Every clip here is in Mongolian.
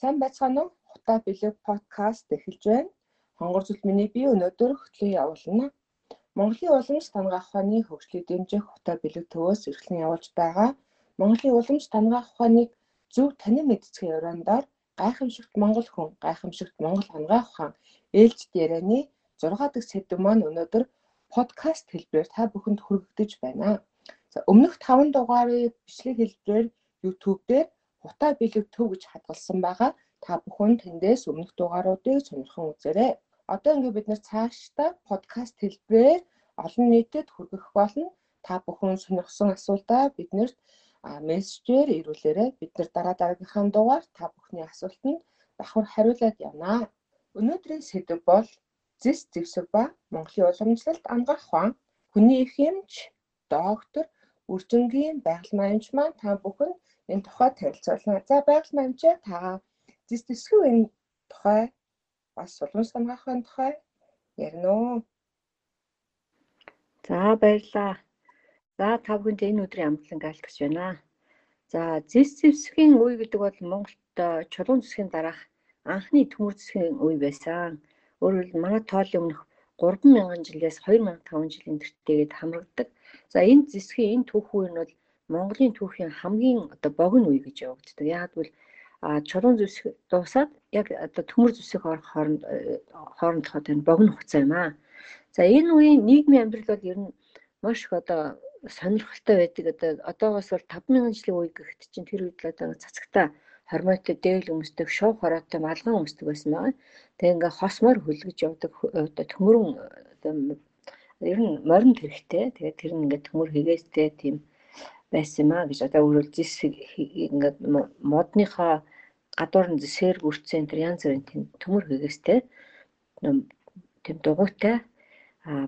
Сайн байцгаана уу? Хутаа бэлэг подкаст эхэлж байна. Хонгор зүйл миний би өнөөдөр хөтлөө явуулна. Монголын уламж тангаах ухааны хөгжлийг дэмжих хутаа бэлэг төвөөс эрхлэн явуулж байгаа. Монголын уламж тангаах ухааныг зөв танин мэдцгийн өрөөндөө гайхамшигт Монгол хүн, гайхамшигт Монгол хангаах ухаан ээлжид ярианы 6 дахь сэдв маань өнөөдөр подкаст хэлбэрээр та бүхэнд хүргэгдэж байна. За өмнөх 5 дугаарын бичлэг хэлбэрээр YouTube дээр хутаа бэлэг төв гэж хадгалсан байгаа. Та бүхэн тэндээс өмнөх дугааруудыг сонирхон үзээрэй. Одоо ингээд бид нэр цаашдаа подкаст хэлбэрээр олон нийтэд хүргэх болно. Та бүхэн сонирхсон асуултаа биднэрт мессежээр ирүүлээрэй. Бид нар дараа дараагийнхаа дугаар та бүхний асуултанд давхар хариулаад явна. Өнөөдрийн сэдэв бол зэс зэвсэг ба Монголын уламжлалт ангаах ухаан, хүний эмч, доктор, үржингийн байгаль маягч маань та бүхэн энэ тухай танилцуулна. За байгаль маягчаа та зэс зэвсгийн тухай бас уламжлалт ангаахын тухай ярина уу? За баярлаа. За та бүхэнд энэ өдрийн амтлан гаалтгч байна. За зэс зэвсгийн үе гэдэг бол Монголд чулуун зэвсгийн дараах анхны төмөр зэвсгийн үе байсан. Өөрөөр манай тоолын өмнөх 3000 жилээс 2500 жилийн тэртээгээд хамрагддаг. За энэ зэсгийн энэ түүх үе нь бол Монголын түүхийн хамгийн одоо богино үе гэж явагддаг. Яг бол чулуун зэвсэг дуусаад яг одоо төмөр зэвсэг орох хооронд хоорондох одоо энэ богино хугацаа юм аа. За энэ үеийн нийгмийн амьдрал бол ер нь маш их одоо сонирхолтой байдаг. Одоо одоогоос бол 5000 жилийн үе гэхэд чинь тэр үед л одоо цацагтаа хормойтой дээл өмсдөг, шов хороотой малган өмсдөг байсан байгаа. Тэгээ ингээ хосмор хөлгөж явдаг одоо төмөрөн ер нь морин тэрэгтэй. Тэгээ тэр нь ингээ төмөр хийгээстэй тийм байсан юм а гэж одоо өөрөөр зэсэг ингээ модныхоо гадуур нь зэсээр бүрдсэн тэр янз бүрийн тийм төмөр хийгээстэй тийм дугуйтай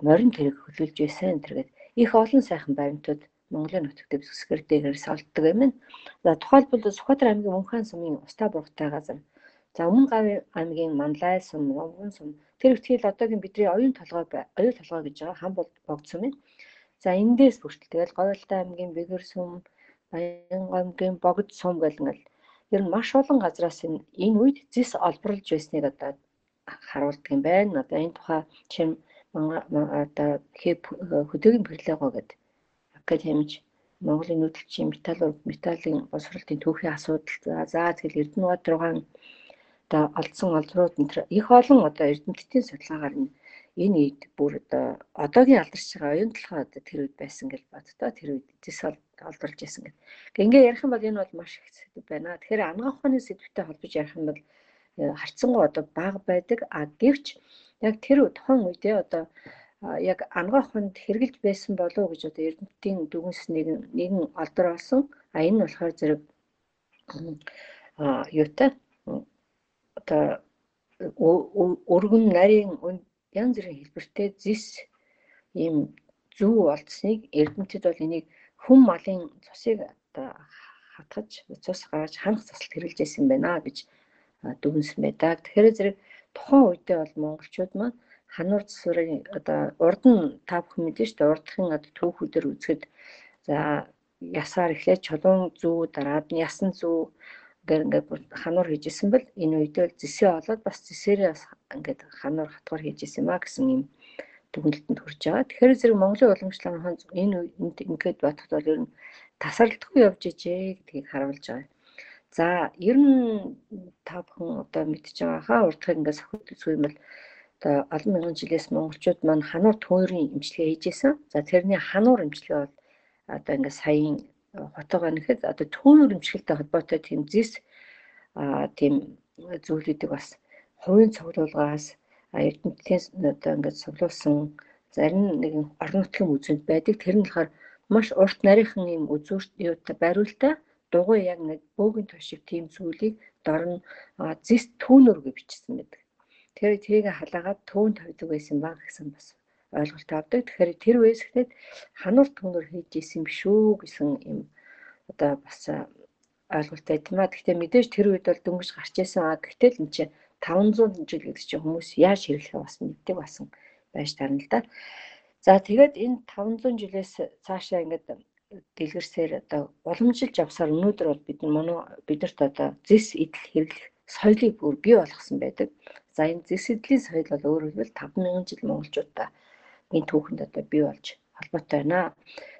морин тэрэг хөлөөлж байсан. тэргээд их олон сайхан баримтууд Монголын нутагт бүсгэр дээрээс олддог юм. За тухайлбал Сүхбаатар аймгийн Мөнхөн сумын Устаа бургатай газар. За Өмнө Гавь аймгийн Манлай сум, Монгон сум тэр ихтгэл одоогийн бидний оюун толгой оюун толгой гэж байгаа хам богд сум юм. За эндээс бүртэл тэгэл Говьлтай аймгийн Бэгэр сум, Баян аймгийн Богд сум гэл ингээл ер нь маш олон газраас энэ үед зис олборлж байсныг одоо харуулдаг юм байна. Одоо энэ тухай чинь одоо хөдөөгийн прилего гэдэг гэж хэмж Монголын нүүдэлчийн металл металлын боловсролтын түүхийн асуудал за тэгэл Эрдэнэбаат руугаан одоо олдсон олдрууд энэ их олон одоо эрдэмтдийн судалгаагаар энэ үед бүр одоо одоогийн алдарч байгаа оюун толгой одоо тэр үед байсан гэж боддоо тэр үед зэс олдруулж байсан гэдэг. Ингээ ярих юм бол энэ бол маш их сэдв байна. Тэгэхээр ангаах ухааны сэдвтэй холбож ярих юм бол э, харьцангуй одоо бага байдаг. А гэвч яг тэр тухайн үедээ одоо яг ангаа хонд хэрглэж байсан болов уу гэж одоо эрдэмтдийн дүгнс нэг нэгэн олдор олсон. А энэ нь болохоор зэрэг а юутай одоо өргөн нарийн янз бүрийн хэлбэртэй зис ийм зүү болцсныг эрдэмтэд бол энийг хүм малын цусыг одоо хатгаж цус гаргаж ханах заслалт хэрэгжилж байсан байна гэж дүгнсэн байдаг. Тэгэхээр зэрэг тухайн үедээ бол монголчууд маань хануур засварын одоо урд нь та бүхэн мэдэн шүү дээ урдхын одоо түүхүүдээр үзэхэд за ясаар эхлээд чулуун зүү дараад нь ясан зүү гэр ингээд хануур хийжсэн бол энэ үедээ зэсээ олоод бас зэсээрээ бас ингээд хануур хатгаар хийжсэн маа гэсэн юм дүгнэлтэнд хүрч байгаа. Тэгэхээр зэрэг Монголын уламжлалын хон энэ ингээд бодоход бол ер нь тасралтгүй явж ижээ гэдгийг харуулж байгаа. За ер нь та бүхэн одоо мэдчихэж байгаа хаа урдхыг ингээд сохид үзэх юм бол одоо олон мянган жилээс монголчууд маань хануур төвөрийн имчилгээ хийжсэн. За тэрний хануур имчилгээ бол одоо ингээд саяын хотоогоо нэхэд одоо төвөр имчилгээтэй холбоотой тийм зис а тийм зүйлүүдийг бас хувийн цуглуулгаас эрдэмтдийн одоо ингээд цуглуулсан зарим нэгэн орон нутгийн үзэнд байдаг. Тэр нь болохоор маш урт нарийнхан юм үзүүрт юутай бариултаа дугуй яг нэг бөөгийн тушиг тийм зүйлийг дор нь зис түүнөр гэж бичсэн байдаг. Тэр тэрийг халаагаад төвөнд тавьдаг байсан баг гэсэн бас ойлголт авдаг. Тэгэхээр тэр үесгтээ хануур түнгээр хийж исэн биш үү гэсэн юм одоо бас ойлголттой тийм аа. Гэхдээ мэдээж тэр үед бол дөнгөж гарч исэн аа. Гэтэл энэ чинь 500 жил гэдэг чинь хүмүүс яаж хэрэглэхээ бас мэддэг басан байж тарна л да. За тэгээд энэ 500 жилээс цаашаа ингээд дэлгэрсээр одоо уламжилж явсаар өнөөдөр бол бид нар бидэрт одоо зэс идэл хэрэглэх соёлыг бүр бий болгосон байдаг. За энэ зэс эдлийн соёл бол өөрөөр хэлбэл 5000 жил монголчуудаа энэ түүхэнд одоо бий болж холбоотой байна.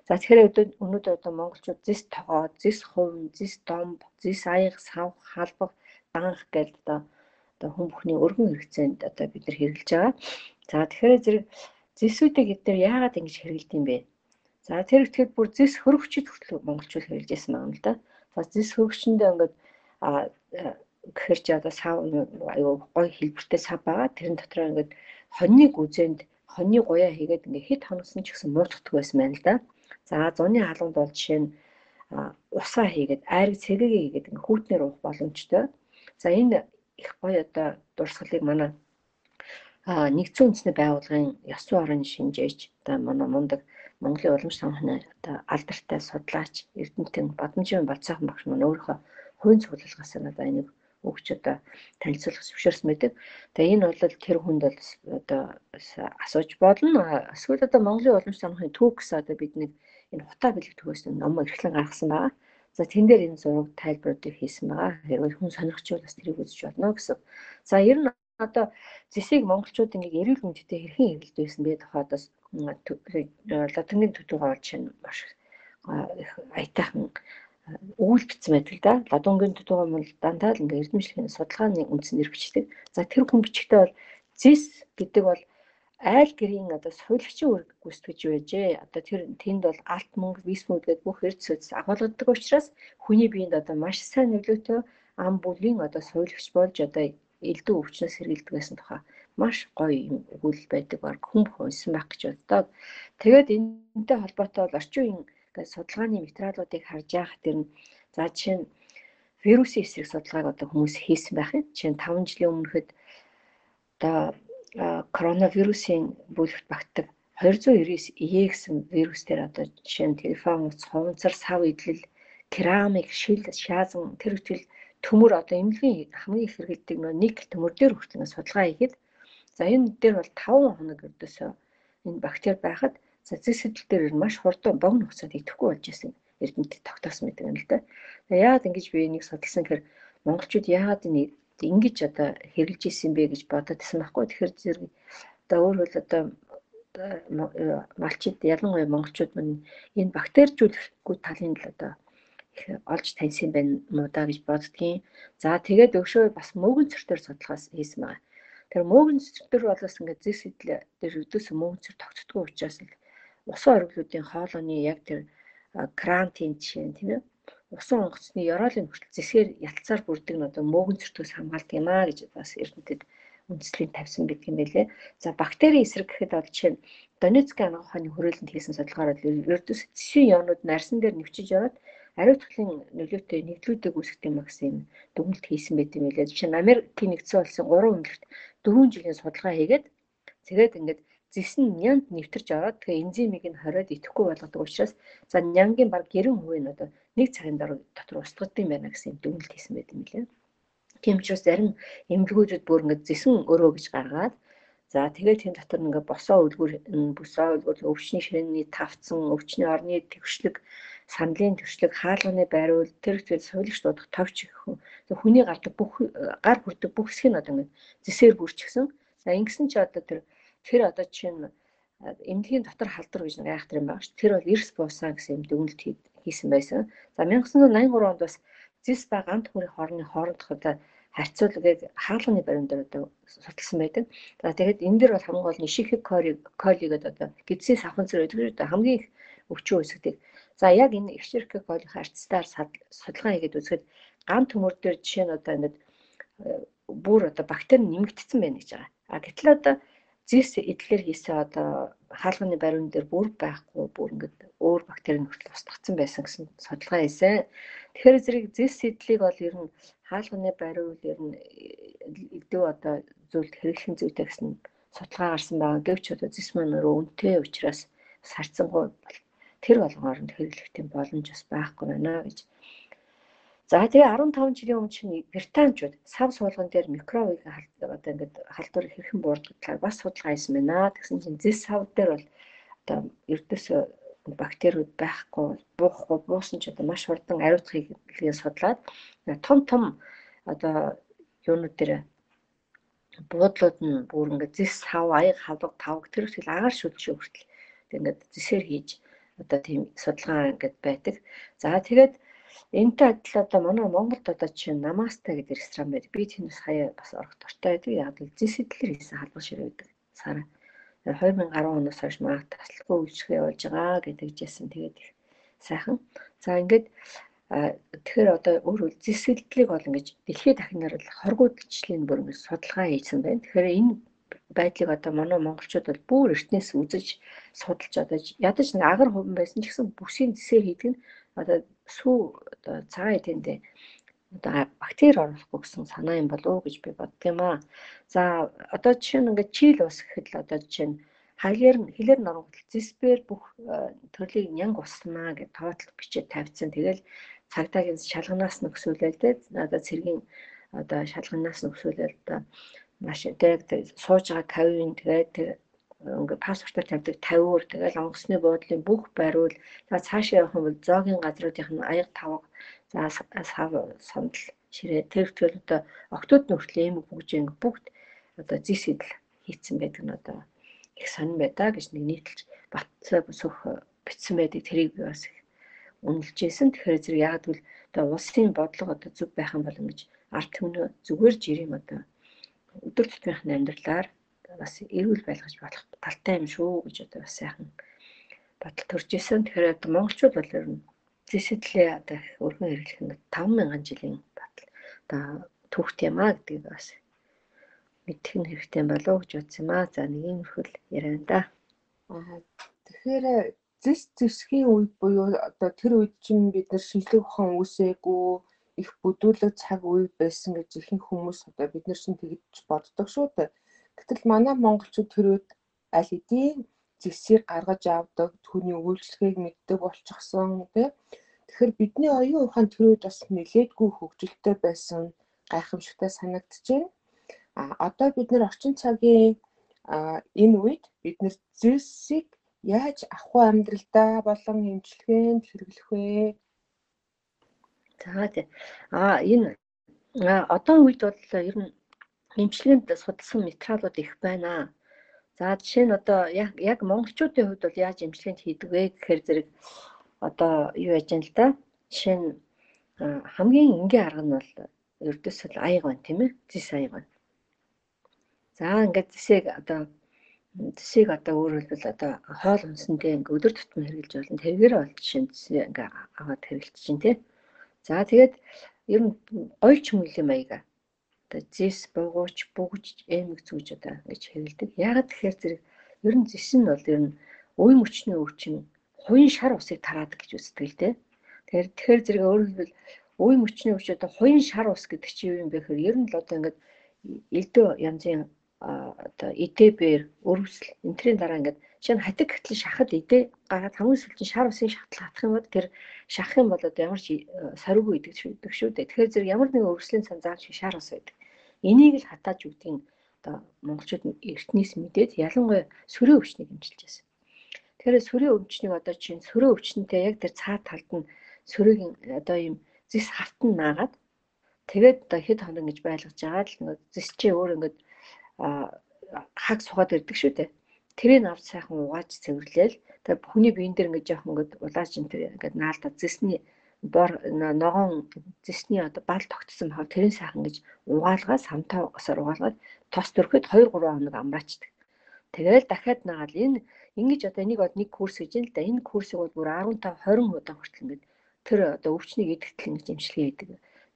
За тэгэхээр өнөөдөр одоо монголчууд зэс тогоо, зэс хувь, зэс домб, зэс аяг, сав, халбах, данх гэдэг одоо одоо хүн бүхний өргөн хэрэгцээнд одоо бид нар хэрэгжилж байгаа. За тэгэхээр зэрэг зэсүүдийг эдгээр яагаад ингэж хэрэгэлдэг юм бэ? За тэр ихтгэл бүр зэс хөрөгчд хүртэл монголчууд хэрэгжилж байсан юм л да. За зэс хөрөгчөндөө ингээд гэхэр чи одоо сав аюу гой хэлбэртэй сав байгаа. Тэрэн дотор ингээд хоньныг үзэнд хоньны гуяа хийгээд ингээд хит хоногсон ч гэсэн муутгадаг байсан байна л да. За зуны халуунд бол жишээ нь усаа хийгээд айраг цэгийг хийгээд ингээд хүүтнэр уух боломжтой. За энэ их гоё одоо дурсгалыг манай нэгдсэн үндэсний байгууллагын ёс зүйн орон шинжээч одоо манай мундаг Монголын уламж санхны одоо алдартай судлаач Эрдэнэтэн Бадамжийн Бацаахан багш маань өөрийнхөө хувийн цуглуулгаас надад энийг өгч одоо танилцуулах зөвшөөрсөн байдаг. Тэгээ энэ бол тэр хүнд бол одоо асууж болно. Эсвэл одоо Монголын уламж түүх гэсэн одоо бид нэг энэ хутаа бэлэг төгөөс ном эрхлэн гаргасан байгаа. За тэн дээр энэ зураг тайлбаруудыг хийсэн байгаа. Хэрвээ хүн сонирхч бол бас тэрийг үзэж болно гэсэн. За ер нь одоо зэсийг монголчууд ингээ эрүүл мэндэд хэрхэн байсан бэ тухайдас латингийн төдөө олж чинь маш их аятайхан өгүүлбэлцсэн байдаг да. Ладунгийн төдөө бол дандаа л ингээ эрдэмшлийн судалгааны үндсээр бичдэг. За тэр хүн бичгтээ бол зэс гэдэг бол айл гэрийн одоо суулгачийн үүрэг гүйцэтгэж байжээ. Одоо тэр тэнд бол алт мөнгө, виз мөнгө гэдэг бүх эрд сөц агуулгадаг учраас хүний биед одоо маш сайн нөлөөтэй ам бүлийн одоо суулгачч болж одоо элдв өвчнөөс сэргийлдэг байсан тухай маш гоё юм өгүүлэл байдаг баг хүн хойсон байх гэж боддог. Тэгээд энэтэй холбоотой бол орчин үеийн судалгааны материалуудыг харж яах тэр нь за жишээ нь вирусын эсрэг судалгааг одоо хүмүүс хийсэн байх юм. Жишээ нь 5 жилийн өмнөхөд одоо коронавирусын бүлэгт багтдаг 299 ие гэсэн вирус дээр одоо жишээ нь телефон утас, хуванцар, сав идэл, керамик, шил, шаазан тэр үтэл төмөр одоо эмнэлгийн хамгийн их хэрэгэлдэг нэг төмөр дээр хүртэл судалгаа хийгээд за энэ дээр бол 5 хоног өрдөөсөө энэ бактери байхад зэс сэтэл дээр маш хурдан богино хугацаанд идэхгүй болж ирсэн эрдэмтэд тогтоосон мэт юм л да. Яагаад ингэж би энийг судалсан гэхээр монголчууд яагаад ингэж одоо хэрэгжилж исэн бэ гэж бодоод исэн байхгүй. Тэгэхээр зэрэг одоо өөр хөл одоо малчид ялангуяа монголчууд мань энэ бактерижүүлэхгүй талын л одоо их олж таньсан байна муу да гэж боддгийн. За тэгээд өгшөө бас мөөгөн цэртээр судлахаас хийсэн байгаа. Тэр мөөгөн цэртэр болоос ингээд зэс сэтэл дээр өдөөс мөөгөн цэр тогтдгоо учраас л усан оргилуудын хоолойны яг тэр карантин жишээ тийм ээ усан онгоцны ёроолын хүртэл зэсгээр ялцаар бүрдэг нь одоо мөөгөн цэртгөөс хамгаалдаг юм аа гэж бас эрдэнэтэд үндэслэл тавьсан байдаг юм байлээ. За бактери эсрэг гэхэд бол жишээ нь Донецкийн анх ухааны хөрөөлөнд хийсэн судалгаараар ердөөс зэсийн ёонууд нарсан дээр нэвчиж яваад ариутгын нөлөөтэй нэгдлүүдийг үүсгэх юм гэсэн дүгнэлт хийсэн байт юм лээ. Жишээ нь Америкийн нэгдсэн улсын 3 үнэлт 4 жилийн судалгаа хийгээд тэгээд ингээд зэс нь нянт нэвтэрч ороод тэгээ энзимийг нь хориод идэхгүй болгодог учраас за нянгийн баг 90% нь одоо нэг цагийн дотор устгагдсан юм байна гэсэн дүгнэлт хийсэн байт юм лээ. Тийм учраас зарим эмнэлгүүдэд бүр ингээд зэсэн өрөө гэж гаргаад За тэгээд тийм дотор ингээ босоо үлгүр босоо үлгүр өвчний ширээний тавцсан өвчний орны төвшлэг сандлын төвшлэг хаалганы байруул тэр зүйл суулагч дуудах товч хүний гардаг бүх гар хүрдэг бүх хэсэг нь одоо ингээ зэсээр бүрчихсэн. За ингэсэн чи одоо тэр тэр одоо жишээ нь эмнэлгийн дотор халдвар гэж нэг айхтар юм байгаа ш. Тэр бол эрс буусаа гэсэн юм дүгнэлт хийсэн байсан. За 1983 онд бас зис ба гант хүрийн хоороны хоорондох одоо харьцуулгыг хаалганы баримт дээр одоо судалсан байдаг. За тэгээд энэ дэр бол хамгийн гол нь шихэг коли гэдэг одоо гидсийн савхан зэрэг гэдэг хамгийн их өвчин үүсгдэг. За яг энэ экшерк колийн харьцаар судалгаа хийгээд үзэхэд ган төмөр дээр жишээ нь одоо ингээд бүр одоо бактери нэмэгдсэн байна гэж байгаа. А гэтэл одоо зис эдлэр хийсэн одоо хаалганы бариун дээр бүр байхгүй бүр ингээд өөр бактери нөхцөл устгацсан байсан гэсэн судалгаа хийсэн. Тэгэхээр зэрэг зис эдлийг бол ер нь хаалганы бариул ер нь эдүү одоо зүйлд хэрэглэн зүйтэй гэсэн судалгаа гарсан байгаа. Гэвч одоо зис маань өөрөө үнэтэй учраас сарцсангүй тэр болгоор нь хэрэглэх тийм боломж бас байхгүй байна гэж. За тэгээ 15 жилийн өмнө чинь британчууд сав суулган дээр микробыг одоо ингээд халдвар хэрхэн буурдаг талаар бас судалгаа хийсэн байна. Тэгсэн чинь зис сав дээр бол одоо ердөөсөө бактериуд байхгүй буухгүй буусан ч одоо маш хурдан ариутгыг судлаад том том одоо юунууд дээр буудлууд нь бүр ингээд зис сав аяг хавдаг тавг тэр ихэл агаар шүлжээ хүртэл ингээд зисээр хийж одоо тийм судалгаа ингээд байдаг. За тэгээд энэтэй адил одоо манай Монголд одоо чинь намаста гэдэг ресторан байдаг. Би тэнд сая бас орох дуртай байдаг. Яг л зис эдлэр хийсэн халбар ширээ байдаг. Сараа 2010 оноос хойш маа таслахгүй үйлчлэгээ явуулж байгаа гэдэгжсэн. Тэгээд их сайхан. За ингээд тэгэхээр одоо өөр зэсгэлдлийг бол ингэж дэлхийд дахинаар л хоргууд гिचлийн бүр ингэж судалгаа хийсэн байна. Тэгэхээр энэ байдлыг одоо манай монголчууд бол бүр эртнээс үзэж судалж одоо ядаж нэг агар хуван байсан ч гэсэн бүсийн зэсээр хийдэг нь одоо сүү одоо цагаан эдэндээ одоо бактери оруулахгүй гэсэн санаа юм болов уу гэж би бодд юм аа. За одоо жишээ нь ингээд чийл ус гэхэд л одоо жишээ нь хайлэр хилээр нургал зиспер бүх төрлийг нянг уснаа гэж тоотлог бичээд тавьсан. Тэгэл цагдаагийн шалганаас нөхсүүлэл тэ одоо цэргийн одоо шалганаас нөхсүүлэл одоо маш тэг сууж байгаа кавин тэгээд ингээ паспортоор тавьдаг 50-уур тэгэл онгоцны буудлын бүх байруул за цаашаа явах юм бол зоогийн газруудынх нь аяг тавга за сав сандал ширээ. Тэр тэгэл одоо октод нөхрөл ийм бүгжийн бүгд одоо зис идэл хийцэн байдаг нь одоо их сонирн байдаа гэж нэг нийтэлж батцаа сүх бичсэн байдаг. Тэрийг би бас үнэлжсэн. Тэгэхээр зэрэг яг л одоо улсын бодлого одоо зүг байх юм бол ингэж арт түмнөө зүгээр жирэм одоо өдөр тутмынхны амьдралаар бас эрүүл байлгаж болох талтай юм шүү гэж одоо бас сайхан бодол төрж исэн. Тэгэхээр одоо монголчууд бол ер нь зэсэдлээ одоо өргөн хэрэглэх нь 5000 жилийн батал. Одоо түүхт юм а гэдгийг бас мэдэх нь хэрэгтэй болов уу гэж бодсон юм а. За нэг юм хөл яриа да. Аа тэгэхээр зэс зэвсгийн үед буюу одоо тэр үед чинь бид нар шинжлэх ухаан үүсээгүй их бүдүүлэг цаг үе байсан гэж ихэнх хүмүүс одоо бид нар чинь тэгж боддог шүү дээ. Гэтэл манай монголчууд тэр үед аль хэдийн зэвсийг гаргаж авдаг, түүний үйлчлэгийг мэддэг болчихсон тий. Тэгэхээр бидний оюун ухаан тэр үед бас нэлээдгүй хөгжилтэй байсан гайхамшигтай байна. А одоо бид нар орчин цагийн энэ үед бид нар зэвсийг яаж ахуй амьдралдаа болон эмчилгээнд хэрэглэх вэ? За тий. А энэ одоо үед бол ер нь эмчилгээнд судалсан материалууд их байна. За жишээ нь одоо яг яг монголчуудын хувьд бол яаж эмчилгээнд хийдэг вэ гэхээр зэрэг одоо юу яж юм л да. Жишээ нь хамгийн энгийн арга нь бол ердөөсөл аяг байна тийм ээ. Зис аяг байна. За ингээд зисийг одоо Тэсийг одоо өөрөлдвөл одоо хоол хүнсэндээ ингээ өдөр тутмын хэрэгжилж болно. Тэргээр бол жишээ нь ингээ аваад хэрэгжилж чинь тий. За тэгээд ер нь ойлч мөлийн маяга одоо зэс буугууч бүгж эмэг зүүж одоо ингэж хэрэгэлдэг. Ягаад тэгэхээр зэрэг ер нь зэс нь бол ер нь үе мөчний өвчин хуин шар усыг тараадаг гэж үздэг л дээ. Тэгэхээр тэгэхээр зэрэг өөрөлдвөл үе мөчний өвч одоо хуин шар ус гэдэг чинь юу юм бэ гэхээр ер нь л одоо ингээд элдв янзын одоо эдбээр өрөвсөл энтрийн дараа ингээд шинэ хатиг гэтэл шахад эдээ гараад хамгийн сүүлд шар усын шатал хатах юм бол тэр шахах юм бол одоо ямар ч э, сарвгүй идэг шүү дээ. Тэгэхээр зэрэг ямар нэгэн өрөвслийн цан зааж шар ус байдаг. Энийг л хатааж үгдгийн одоо монголчууд эртнээс мэдээд ялангуяа сүрээ өвчнийг эмчилж байсан. Тэгэхээр сүрээ өвчнийг одоо чинь сүрээ өвчнөдөө яг тэр цаа талд нь сүрээгийн одоо ийм зис хартан наагаад тэгээд одоо хэд хоног гэж байлгаж байгаа л нэг зис чи өөр ингээд хаг сухад ирдэг шүү дээ. Тэрийг авч сайхан угааж цэвэрлээл. Тэгээ бүхний биен дээр ингээд жоох ингээд улааж ин тэр ингээд наалдаа зэсний бор ногоон зэсний одоо бал тогтсон хав тэрийн сайхан гэж угаалгаа самтаа усаар угаалгаад тос төрөхөд 2 3 хоног амраачдаг. Тэгээл дахиад нагаал энэ ингэж одоо энийг од нэг курс гэж юм л да. Энэ курсыг бол бүр 15 20 удаа хүртэл ингээд тэр одоо өвчнийг идэвхтэл ингэж эмчилгээ хийдэг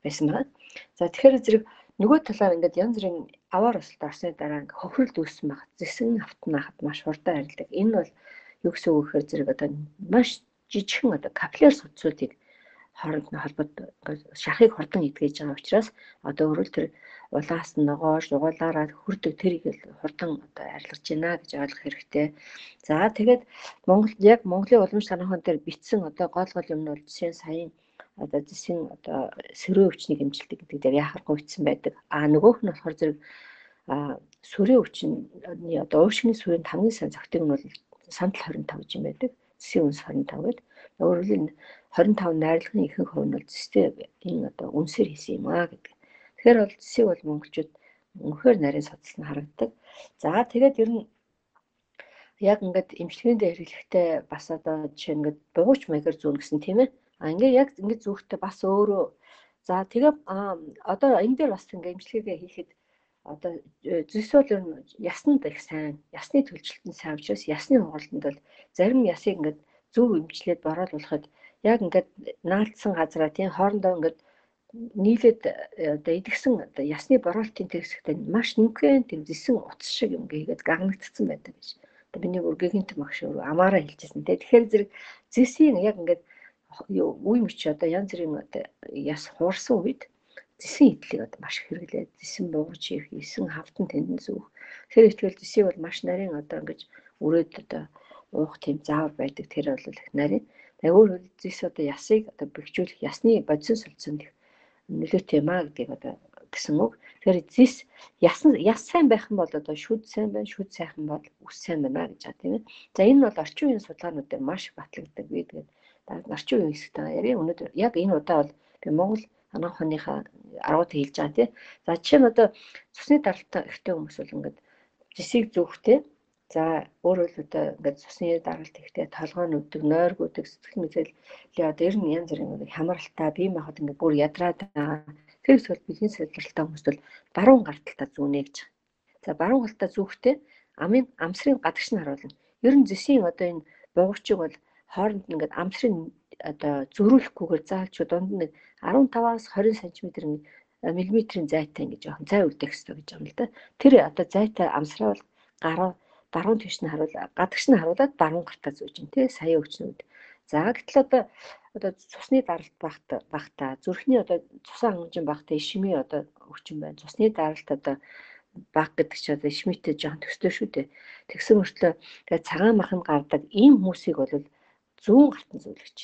байсан байна. За тэгэхээр зэрэг нөгөө талаар ингээд янз бүрийн аваар усалт орсны дараа ингээд хохирол үүссэн баг. Зэсэн автнахад маш хурдан арилдаг. Энэ бол юу гэсэн үг гэхээр зэрэг одоо маш жижигхэн одоо капилляр судсуудыг хооронд нь холбоод шахыг хурдан идгэж байгаа учраас одоо өөрөөр тэр улаас нь ногоош угуулаараа хүрдэг тэрийг хурдан одоо арилгаж байна гэж ойлгох хэрэгтэй. За тэгээд Монгол яг Монголын уламж санаахан дээр бичсэн одоо гол гол юм нь бол жишээ саяын одоо зэсийн одоо сөрөө өвчнийг эмчилдэг гэдэг дээр яхахгүй бичсэн байдаг. А нөгөөх нь болохоор зэрэг сөрөө өвчний одоо уушгины сүрийн хамгийн сайн зохицыг нь бол сандал 25 юм байдаг. Зэсийн үнс 25 гэдэг. Өөрөөр нь 25 найрлагын ихэнх хувь нь зэстэй энэ одоо үнсээр хийсэн юм аа гэдэг. Тэгэхээр бол зэсийг бол монголчууд үнэхээр нарийн судалсан харагддаг. За тэгээд ер нь яг ингээд эмчилгээнд хэрэглэхдээ бас одоо жишээ ингээд бугууч маягаар зүүн гэсэн тийм ээ. А ингээд яг ингээд зүүхтэй бас өөрөө за тэгээ одоо энэ дээр бас ингээд эмчилгээгээ хийхэд одоо зүс бол ер нь ясанд их сайн, ясны төлжилтөнд сайн учраас ясны хугалтанд бол зарим ясыг ингээд зөв эмчлээд бороолуулахад яг ингээд наалтсан газараа тийм хоорондоо ингээд нийлээд одоо идэгсэн одоо ясны бороолтын тэгсэгтэй маш нүхэн тийм зэсэн утас шиг юм гээгээд гагнагдсан байдаг гэж. Одоо миний үргэгийн төм багш өөр амаараа хэлжсэн тийм. Тэгэхээр зэрэг зэсийн яг ингээд үе мөч одоо янз бүрийн одоо яс хуурсан үед зэсэн идлийг одоо маш хэрэглээд зэсэн бууж хийх, эсэн хавтан тэндэн зүүх. Тэгэхээр ихтгэл зэсийг бол маш нарийн одоо ингэж өрөөд одоо уух тийм заавар байдаг. Тэр бол их нарийн. Өөр зэс одоо ясыг одоо бэхжүүлэх ясны бодисон солилцоонд их нөлөөтэй юм а гэдгийг одоо гэсэн үг. Тэгэхээр зис яс яс сайн байх юм бол одоо шүд сайн байна, шүд сайхан бол үс сайн байна гэж байгаа тийм ээ. За энэ бол орчин үеийн судалгаанууд дээр маш батлагддаг. Би тэгээд орчин үеийн хэсэгтээ ярив. Өнөөдөр яг энэ удаа бол би Монгол анаан ухааныхаа аргууд хэлж байгаа тийм. За жишээ нь одоо цусны даралтай ихтэй хүмүүс бол ингээд жисийг зүүхтэй За өөрөөр хэлбэл ингээд цусны даралт ихтэй толгойн үдэг, нойрг үдэг, сэтгэл мэдээллийн одоо ер нь янз бүрийн хямралтай, бие махбод ингээд бүр ядраад байгаа. Тэр эсвэл биеийн сэлбэрэлтэй хүмүүс бол баруун гарталтаа зүүнэ гэж. За баруун гарталтаа зүүхтэй амын амсрын гадагш нь харуулна. Ер нь зэсийн одоо энэ буугчиг бол хооронд нь ингээд амсрын одоо зөрүүлэхгүйгээр заалч дунд нь 15-аас 20 см миллиметрийн зайтай ингэж явах зай үлдээх хэрэгтэй гэж байна л да. Тэр одоо зайтай амсраа бол гараа баруун тийш нь харуул гадагш нь харуулад баруун гартаа зүүж ин тий сая өвчнүүд. За гэтэл одоо одоо цусны даралт багт багтаа зүрхний одоо цусан хангамжийн багтаа ишмийн одоо өвчин байна. Цусны даралт одоо баг гэдэг чи одоо ишмитэй жоохон төстэй шүү дээ. Тэгсэн мөртлөө тэгээ цагаан маханд гардаг ийм хүмүүсийг бол зүүн гартан зүүлгэж.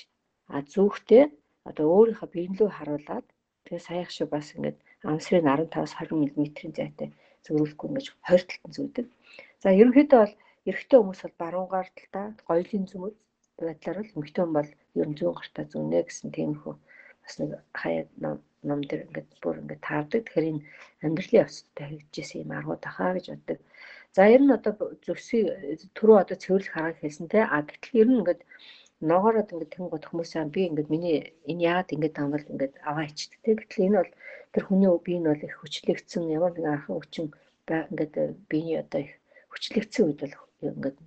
А зүүхтэй одоо өөрийнхөө биенлүү харуулад тэгээ саяах шиг бас ингээд амсрын 15-аас 20 мм-ийн зайтай зөрүүлэхгүй ингэж 20 талтан зүүдэг. За ерөнхийдөө бол эрэгтэй хүмүүс бол баруунгаар талтаа гоёлын зүмөд байдлаар бол эмэгтэй хүн бол ер нь зүүн гартаа зүүнэ гэсэн тиймэрхүү бас нэг хаяа ном дээр ингээд бүр ингээд таардаг. Тэгэхээр энэ амьдралын явцтай хэрэгжижсэн юм аргууд ахаа гэж боддог. За ер нь одоо зөвсөй түрүү одоо цэвэрлэх арга хэлсэн те а гэтэл ер нь ингээд ногоороод ингээд гот хүмүүсээ би ингээд миний энэ яагаад ингээд таамал ингээд аваа ичдэг те гэтэл энэ бол тэр хүний бие нь бол их хүчлэгдсэн ямар нэгэн архан хүчин ингээд биений одоо их хүчлэгдсэн үед бол ингээд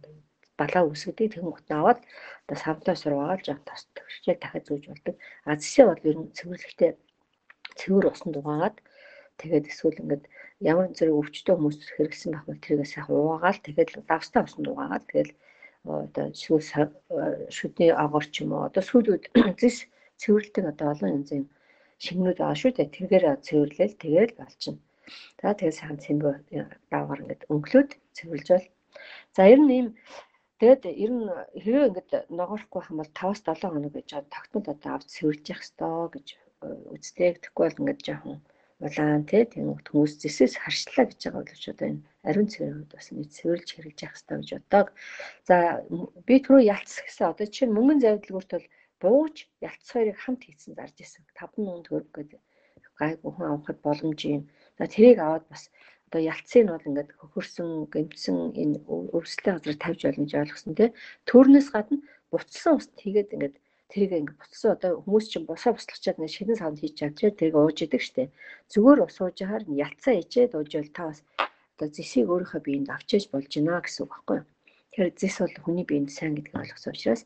балаа үсгэдэг тэгм гот аваад одоо савтаа сурваагаал жоо тас төвчээ дахиад зүүж болдог. А зэсээ бол ер нь цэвэрлэхдээ цэвэр усанд угаагаад тэгээд эсвэл ингээд ямар зэрэг өвчтөе хүмүүс хэрэгсэн байх бол тэргээ сайхан угаагаал тэгээд давстаа усанд угаагаад тэгээд одоо шүүс шүдний агар ч юм уу одоо сүүлүүд зэс цэвэрлдэг одоо олон янзын шингнүүд байгаа шүү дээ. Тэргээр цэвэрлээл тэгээд болчихно. За тэгээд сайхан цэмбэ давгаар ингээд өнгөлөөд цэвэрлж бол. За ер нь ийм тэгээд ер нь хэрвээ ингээд ногоорохгүй хам бол 5-7 хоног гэж тогтмол одоо авч цэвэрлж явах ёстой гэж э, үздэг. Тэгэхгүй бол ингээд жоохон улаан тий тийм хүмүүс зэсээс харшлаа гэж байгаа боловч одоо энэ ариун цэврүүд бас нэг цэвэрлж хэрэгж явах хэрэгтэй гэж бодог. За би түрүү ялц гэсэн одоо чинь мөнгөн завдлгуурт бол бууж ялц хоёрыг хамт хийсэн зарж исэн. 5 мөнгө төгрөг гэдэг гай бүхэн авахд боломж юм. За тэрийг аваад бас одоо ялцыг нь бол ингээд хөхөрсөн, гэмтсэн энэ өвсөлтийн газар тавьж болно гэж ойлгосон тий. Төрнөөс гадна буцсан ус хийгээд ингээд тэрийг ингээд буцсан одоо хүмүүс чинь босоо буслахчаад нэг шинэн савнд хийж чадчих тэрийг ууж идэг штэ. Зүгээр ус ууж яхаар ялцаа ичээд уужвал та бас одоо зэсийг өөрийнхөө биеинд авчиж болж гинэ гэсэн үг байхгүй юу. Тэгэхээр зэс бол хүний биеинд сайн гэдгийг ойлгосон учраас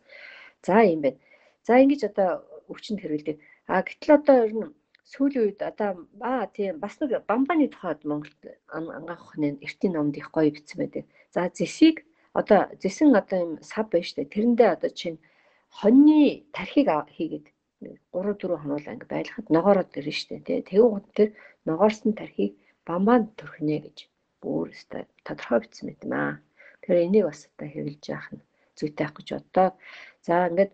за юм байна. За ингэж одоо өвчнөд хэрэглэдэг. А гэтэл одоо ер нь сүүлийн үед одоо аа тийм бас нэг бамбаны тухайд Монголд ангаах ухааны эртний номд их гоё бичсэн байдаг. За зэсийг одоо зэсэн одоо юм сав байна штэ. Тэрэндээ одоо чинь хоньны тархийг хийгээд 3 4 хоног анги байлгахад ногоороод ирнэ штэ тий. Тэгвэл тэр ногоорсон тархийг бамбаанд төрхнэ гэж бүр өстой тодорхой бичсэн мэт юм аа. Тэгэхээр энийг бас одоо хэвлэж яах нь зүйтэй ах гэж боддог. За ингээд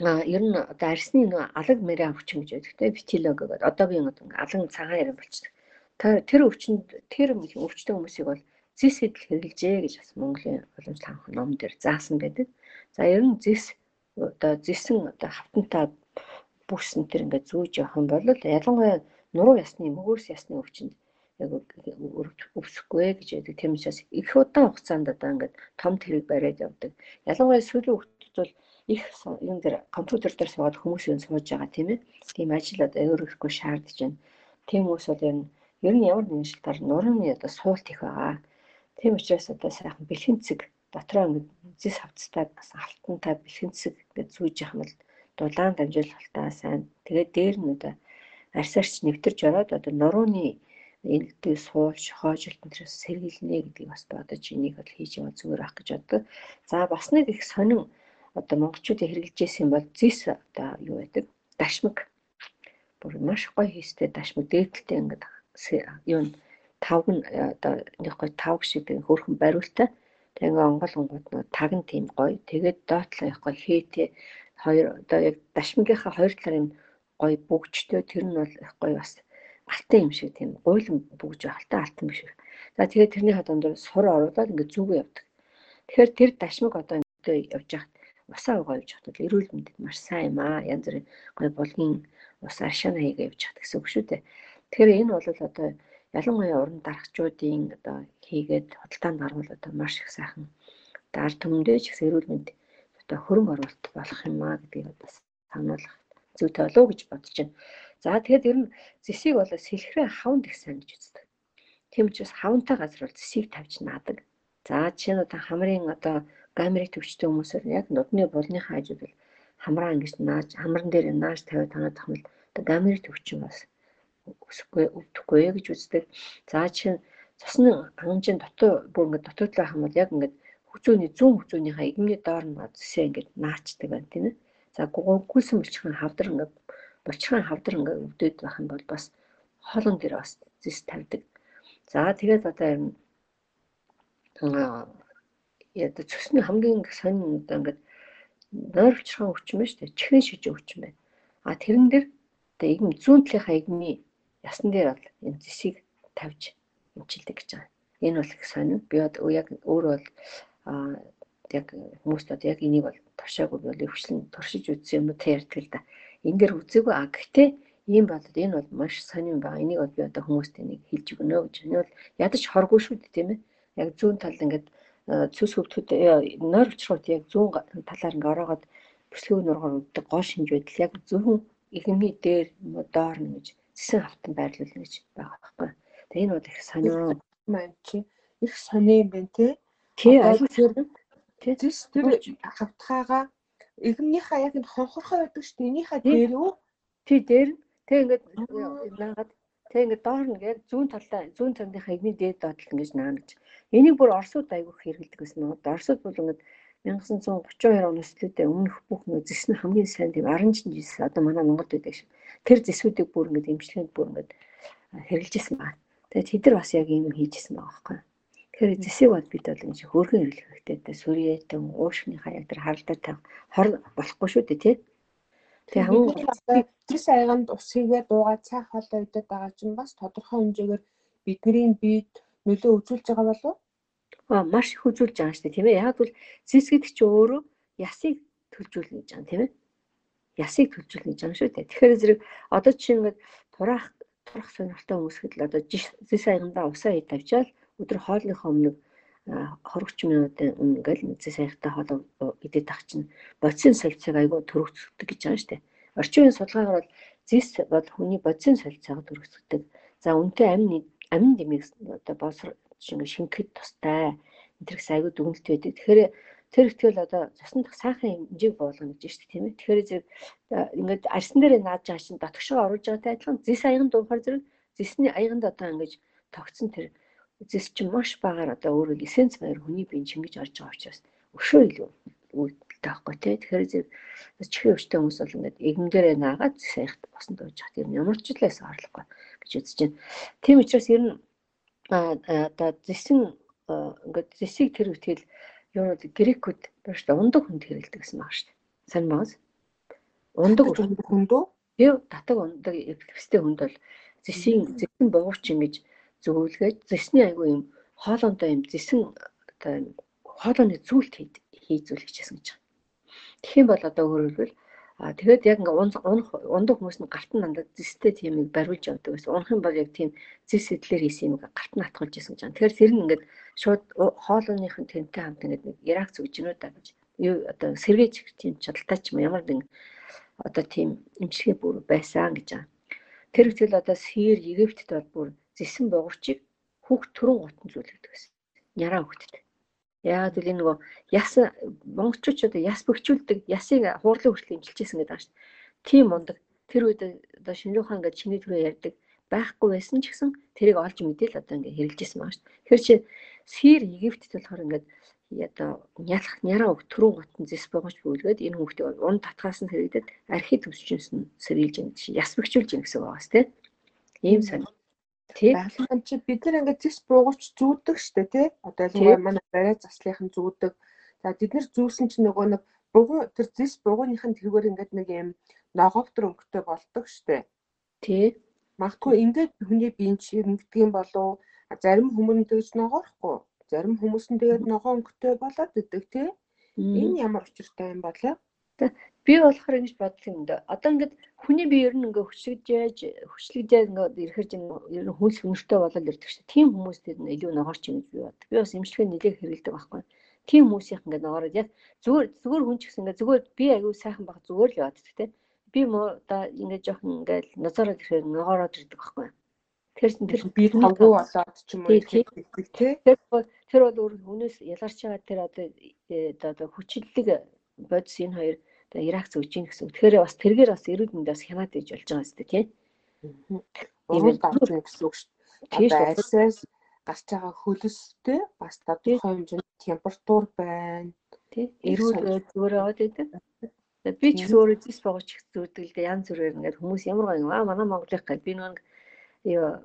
ер нь одоо арсны нэг алаг мэрэ өвчин гэж байдаг те витило гэдэг одоогийн алан цагаан яран болчихдог. Тэр өвчнөд тэр өвчтөн хүмүүсийг бол зис хэдэл хэрэглэжээ гэж бас Монголын уламжлалт хаанх ном дээр заасан байдаг. За ер нь зис одоо зисэн одоо хавтантай бүсэн тэр ингээд зүүж явах юм бол ялангуяа нуруу ясны мөгөөс ясны өвчнөд яг өвсөхгүй гэж яадаг. Тийм учраас их удаан хугацаанд одоо ингээд том тэрэг бариад явдаг. Ялангуяа сүүлийн хүүхдүүд бол их юм дээр компьютер дээр суугаад хүмүүс юм сууж байгаа тийм ээ. Тийм ажил одоо өөрөхгүй шаардж байна. Тийм хүмүүс бол ер нь ер нь ямар нэгэн шилтаар нурууны одоо суулт их байгаа. Тийм учраас одоо сайхан бэлхэн цэг дотроо ингээд зис хавцтай бас алтантай бэлхэн цэг ингээд зүүж явах юм бол дулаан дамжуулалтаа сайн. Тэгээд дээр нь одоо арсаарч нэвтэрж ороод одоо нурууны энэтэй суулж хоожилт энэс сэргийлнэ гэдгийг бас бодож энийг бол хийж яваа зүгээр ах гэж боддог. За бас нэг их сонин одоо монголчуудыг хэрэгжилж байсан бол зис одоо юу байдаг? Дашмаг. Бүр маш гоё хийстэй дашмаг дээдэлтэй ингээд юу тавг нь одоо нэг гоё тавг шиг хөрхөн бариултай. Тэгээ онгол онгууд нь таг нь тийм гоё. Тэгээд доотлоо их гоё хээтэй хоёр одоо яг дашмагийнхаа хоёр талаар юм гоё бүгжтэй тэр нь бол их гоё бас алтан юм шиг тийм гуйлан бүгж алтан алтан биш. За тэгээд тэрний хадамд сур оруулаад ингээд зүгөө явдаг. Тэгэхээр тэр дашмаг одоо явж хахад усаа угаа явж хахад эрүүл мэндэд маш сайн юм аа. Янз бүрийн гоё булгийн ус аршаана хийгээ явж хахад гэсэн үг шүү дээ. Тэгэхээр энэ бол одоо ялангуяа уран дарагчдын одоо хийгээд худалдаанд гарвал одоо маш их сайхан дар төмөндөө ч гэсэн эрүүл мэнд одоо хөрөнгө оруулалт болох юм аа гэдгийг бас сануулах зүйтэй болов уу гэж бодож байна. За тэгэхээр ер нь зэсийг бол сэлхрээ хавнд их сайн гэж үздэг. Тийм учраас хавнтай газар бол зэсийг тавьж наадаг. За жишээ нь одоо хамрын одоо гамерик төвчтэй хүмүүсээр яг нудны булныхаа хажууд бол хамраа ингэж нааж хамран дээр нааж тавиад танаад тахмал одоо гамерик төвчин бас өсөхгүй өвдөхгүй гэж үздэг. За жишээ нь цусны хангамжийн дотоо бүр ингээд дотоодлоо хамбал яг ингээд хүзүүний зүүн хүзүүнийхээ игмний доор нь зэсээ ингээд наачдаг байна тийм ээ. За гүйсэн булчирхын хавдар ингээд булчирхын хавдар ингээд өвдөд байх юм бол бас хоолон дээр бас зэс тавьдаг. За тэгээд одоо юм яа цусны хамгийн сонин одоо ингээд нойр булчирхын өвчин байна шүү дээ. Чихрийн шижиг өвчин байна. А тэрэн дээр одоо игм зүүн талынхаа игмийн ясан дээр бол энэ зэсийг тавьж эмчилдэг гэж байгаа. Энэ бол их сонин. Би яг өөр бол яг хүмүүст одоо яг энийг бол туршаагүй бол өвчлэн туршиж үзсэн юм уу та ярьдаг л да. Энэ дэр үзээгүй а гэхдээ ийм болоод энэ бол маш сонирн байгаа. Энийг бол би одоо хүмүүст энийг хэлж өгнө гэж. Энэ бол ядаж хоргүй шүү дээ тийм ээ. Яг зүүн талд ингээд цүс хөвтөд нойр учрууд яг зүүн талаар ингээд ороогоод бүслэгийн нургаар өгдөг гоо шинж байдал яг зөвхөн игмий дээр доор нь гэж зэсэн хавтан байрлуулна гэж байгаа байхгүй. Тэгээ энэ бол их сонио маань чи их сонио юм байна те. Тий аюул зэрэг Тэс тэр хавтгаагаа игмнийхаа яг энэ хонхорхой байдаг шүү дээ. Энийхээ дээр үү? Тий дээр. Тэг ингээд наагаад тэг ингээд доор нь яг зүүн талдаа зүүн цандынхаа игмийн дээд доотлол ингэж наана гэж. Энийг бүр Оросууд айгүйх хэрэгэлдэг гэсэн нь. Оросууд бол ингээд 1932 оноос лүүдээ өмнөх бүх нэг зэс нь хамгийн сайн тийм 10 жис одоо манай Монголд байдаг шиг. Тэр зэсүүдийг бүр ингээд эмчилгээнд бүр ингээд хэрэгжилжсэн байна. Тэгээд тэд нар бас яг ийм хийжсэн байгаа байхгүй. Тэгэхээр зэсийг бол бид бол энэ хөргөн хэрэглэх хэрэгтэй. Тэгээ сүрьетэн уушгийнхаа яг тэр харалдаа тавих хор болохгүй шүү дээ тий. Тэгээ хамгийн зэс айганд ус хийгээ дуугаа цай хоолой идэх байгаа чинь бас тодорхой хэмжээгээр бидний биед нөлөө үзүүлж байгаа болов уу? Аа маш их үзүүлж байгаа шүү дээ тийм ээ. Яг бол зэс гэдэг чинь өөрөө ясыг төлжүүлнэ гэж байгаа тийм ээ. Ясыг төлжүүлнэ гэж байгаа шүү дээ. Тэгэхээр зэрэг одоо чинь ингээд тураах турах сонирхолтой хүмүүс хэд л одоо зэс айгандаа усаа ий тавьчаал өдөр хоолныхоо өмнө 20 минутын өмнө ингээл мэдээ саяхтай хоол идэх тах чинь бодисын солилцоог айгүй төрөгцөгдөг гэж байгаа шүү дээ. Орчин үеийн судалгаагаар бол зис бол хүний бодисын солилцоог төрөгцөгдөг. За үнтэй амин амин дэмийг одоо боловсрол шингэхэд тустай энэ төрх айгүй дүгнэлт байдаг. Тэгэхээр тэр ихтгэл одоо цусны дах сайхан хэмжээг буулгана гэж шүү дээ тийм ээ. Тэгэхээр зэрэг ингээд арсан дээр нааж байгаа чинь дотгошоо оруулж байгаатай адилхан зис аяган дуухаар зэрэг зисний аяганд одоо ингэж тогтсон тэр зэс чинь маш багаар одоо өөрөө эссенц баяр хүний биеийн чингэж орж байгаа учраас өшөө илүү үүдэлтэй байхгүй тий. Тэгэхээр зэрэг чихээ өвчтэй хүмүүс бол ингээд игмдэрээ наагаад сайхт босон дууж хат юм ямар ч зүйлээс орлохгүй гэж үзэж байна. Тийм учраас ер нь одоо зэсэн ингээд зэсийг тэр үтгэл юу грекүүд биш та ундаг хүнд хэрэгэлдэг гэсэн баг шүү дээ. Сайн маас. Ундаг хүнд үү? Би татаг ундаг эвлэвстэй хүнд бол зэсийн зэсэн бууч ингэж зөвлөгөөж зэсний айгүй юм хоолондоо юм зэсэн одоо юм хоолооны зүйлт хийзүүлэх гэсэн гэж байна. Тэгэх юм бол одоо өөрөлдвөл А тэгээд яг ингээ унах ундаг хүмүүс нь гарт нь дандаа зэстэй тийм нэг бариулж явдаг гэсэн. Унах юм бол яг тийм зэс сэтлэр хийсэн юм гарт нь атгуулж исэн гэж байна. Тэгэхээр нь ингээд шууд хоолойныхын тэнтэй хамт ингээд нэг Ирак зүгж гинүү да гэж. Юу одоо сэргээж тийм чадaltaй ч юм ямар нэг одоо тийм имчилгээ бүр байсан гэж байна. Тэр ихтэл одоо Сир Египтэд бол бүр зэсэн бугуурчийг хүүхд төрөн гутамжуулдаг гэсэн. Няраа хүүхдэд. Яагаад гэвэл нөгөө яс монголчууд одоо яс бөхчүүлдэг ясыг хуурлын хүртэл имчилжсэн гэдэг дээ. Тийм мундаг. Тэр үед одоо шинжлэх ухаан ингээд чиний түрүү ярьдаг байхгүй байсан ч гэсэн тэрийг олж мэдээл одоо байгаа шүү дээ. Тэгэхээр чи Сир Египтэд болохоор ингээд одоо нялах няраа өг түрүү готон зэс богоч бүлгээд энэ хүүхдээ ун татгаас нь хэрэгдэд архи төвсчнс нь сэргийлж чи яс бөхчүүлж юм гэсэн байгаас тий. Ийм сонир Байгалийн чи бид нар ингээд зис буугууч зүүдэг штэ тий. Одоо ялангуяа манай барай заслынхан зүүдэг. За бид нар зүүсэн чинь нөгөө нэг бугуун тэр зис бугууныхын тэргээр ингээд нэг юм ногоовтор өнгөтэй болдог штэ. Тий. Магадгүй ингээд хүний биеийн чи юм болов зарим хүмүүс тэгж ногоорохгүй. Зарим хүмүүс нь тэгээд ногоо өнгөтэй болоод идэг тий. Энэ ямар учиртай юм бол би болохоор ингэж бодлоо юм да. Одоо ингээд хүний бие ер нь ингээ хөшлөгдөж хөшлөгдөж ингээ ирэхэр чинь ер нь хүнс хүнстэй болоод ирдэг шүү. Тийм хүмүүс тэр нь илүү ногоорч юм гэж би бод. Би бас имчилгээ нэлээд хэрэгэлдэг байхгүй. Тийм хүмүүсийнх ингээ ногоороод яг зүгээр зүгээр хүн ч гэсэн ингээ зүгээр би аягүй сайхан баг зүгээр л яваад тэ. Би муу одоо ингээ жоохон ингээл назараад ирэхээр ногоороод ирдэг байхгүй. Тэгэхээр тэр би тавгүй болоод ч юм уу ирэхдэг тий. Тэр тэр бол өөр хүнээс ялгарч байгаа тэр одоо э, одоо хүчлэлэг бодис энэ хоёр одоо Ирак зөвж ийн гэсэн. Тэгэхээр бас тэргээр бас эрүүл мэндээс хянаад иж болж байгаа юм тийм. Ийм гарч ийн гэсэн үг шүү дээ. Арьсаас гарч байгаа хөлөстэй бас тодорхой хэмжээний температур байна. Тий. Эрүүл зүгээр яваад байдаг. Би ч өөрөө зис богоч их зүудэл дээ янз бүрээр ингээд хүмүүс ямар гоо юм аа манай Монголын гал би нэг юу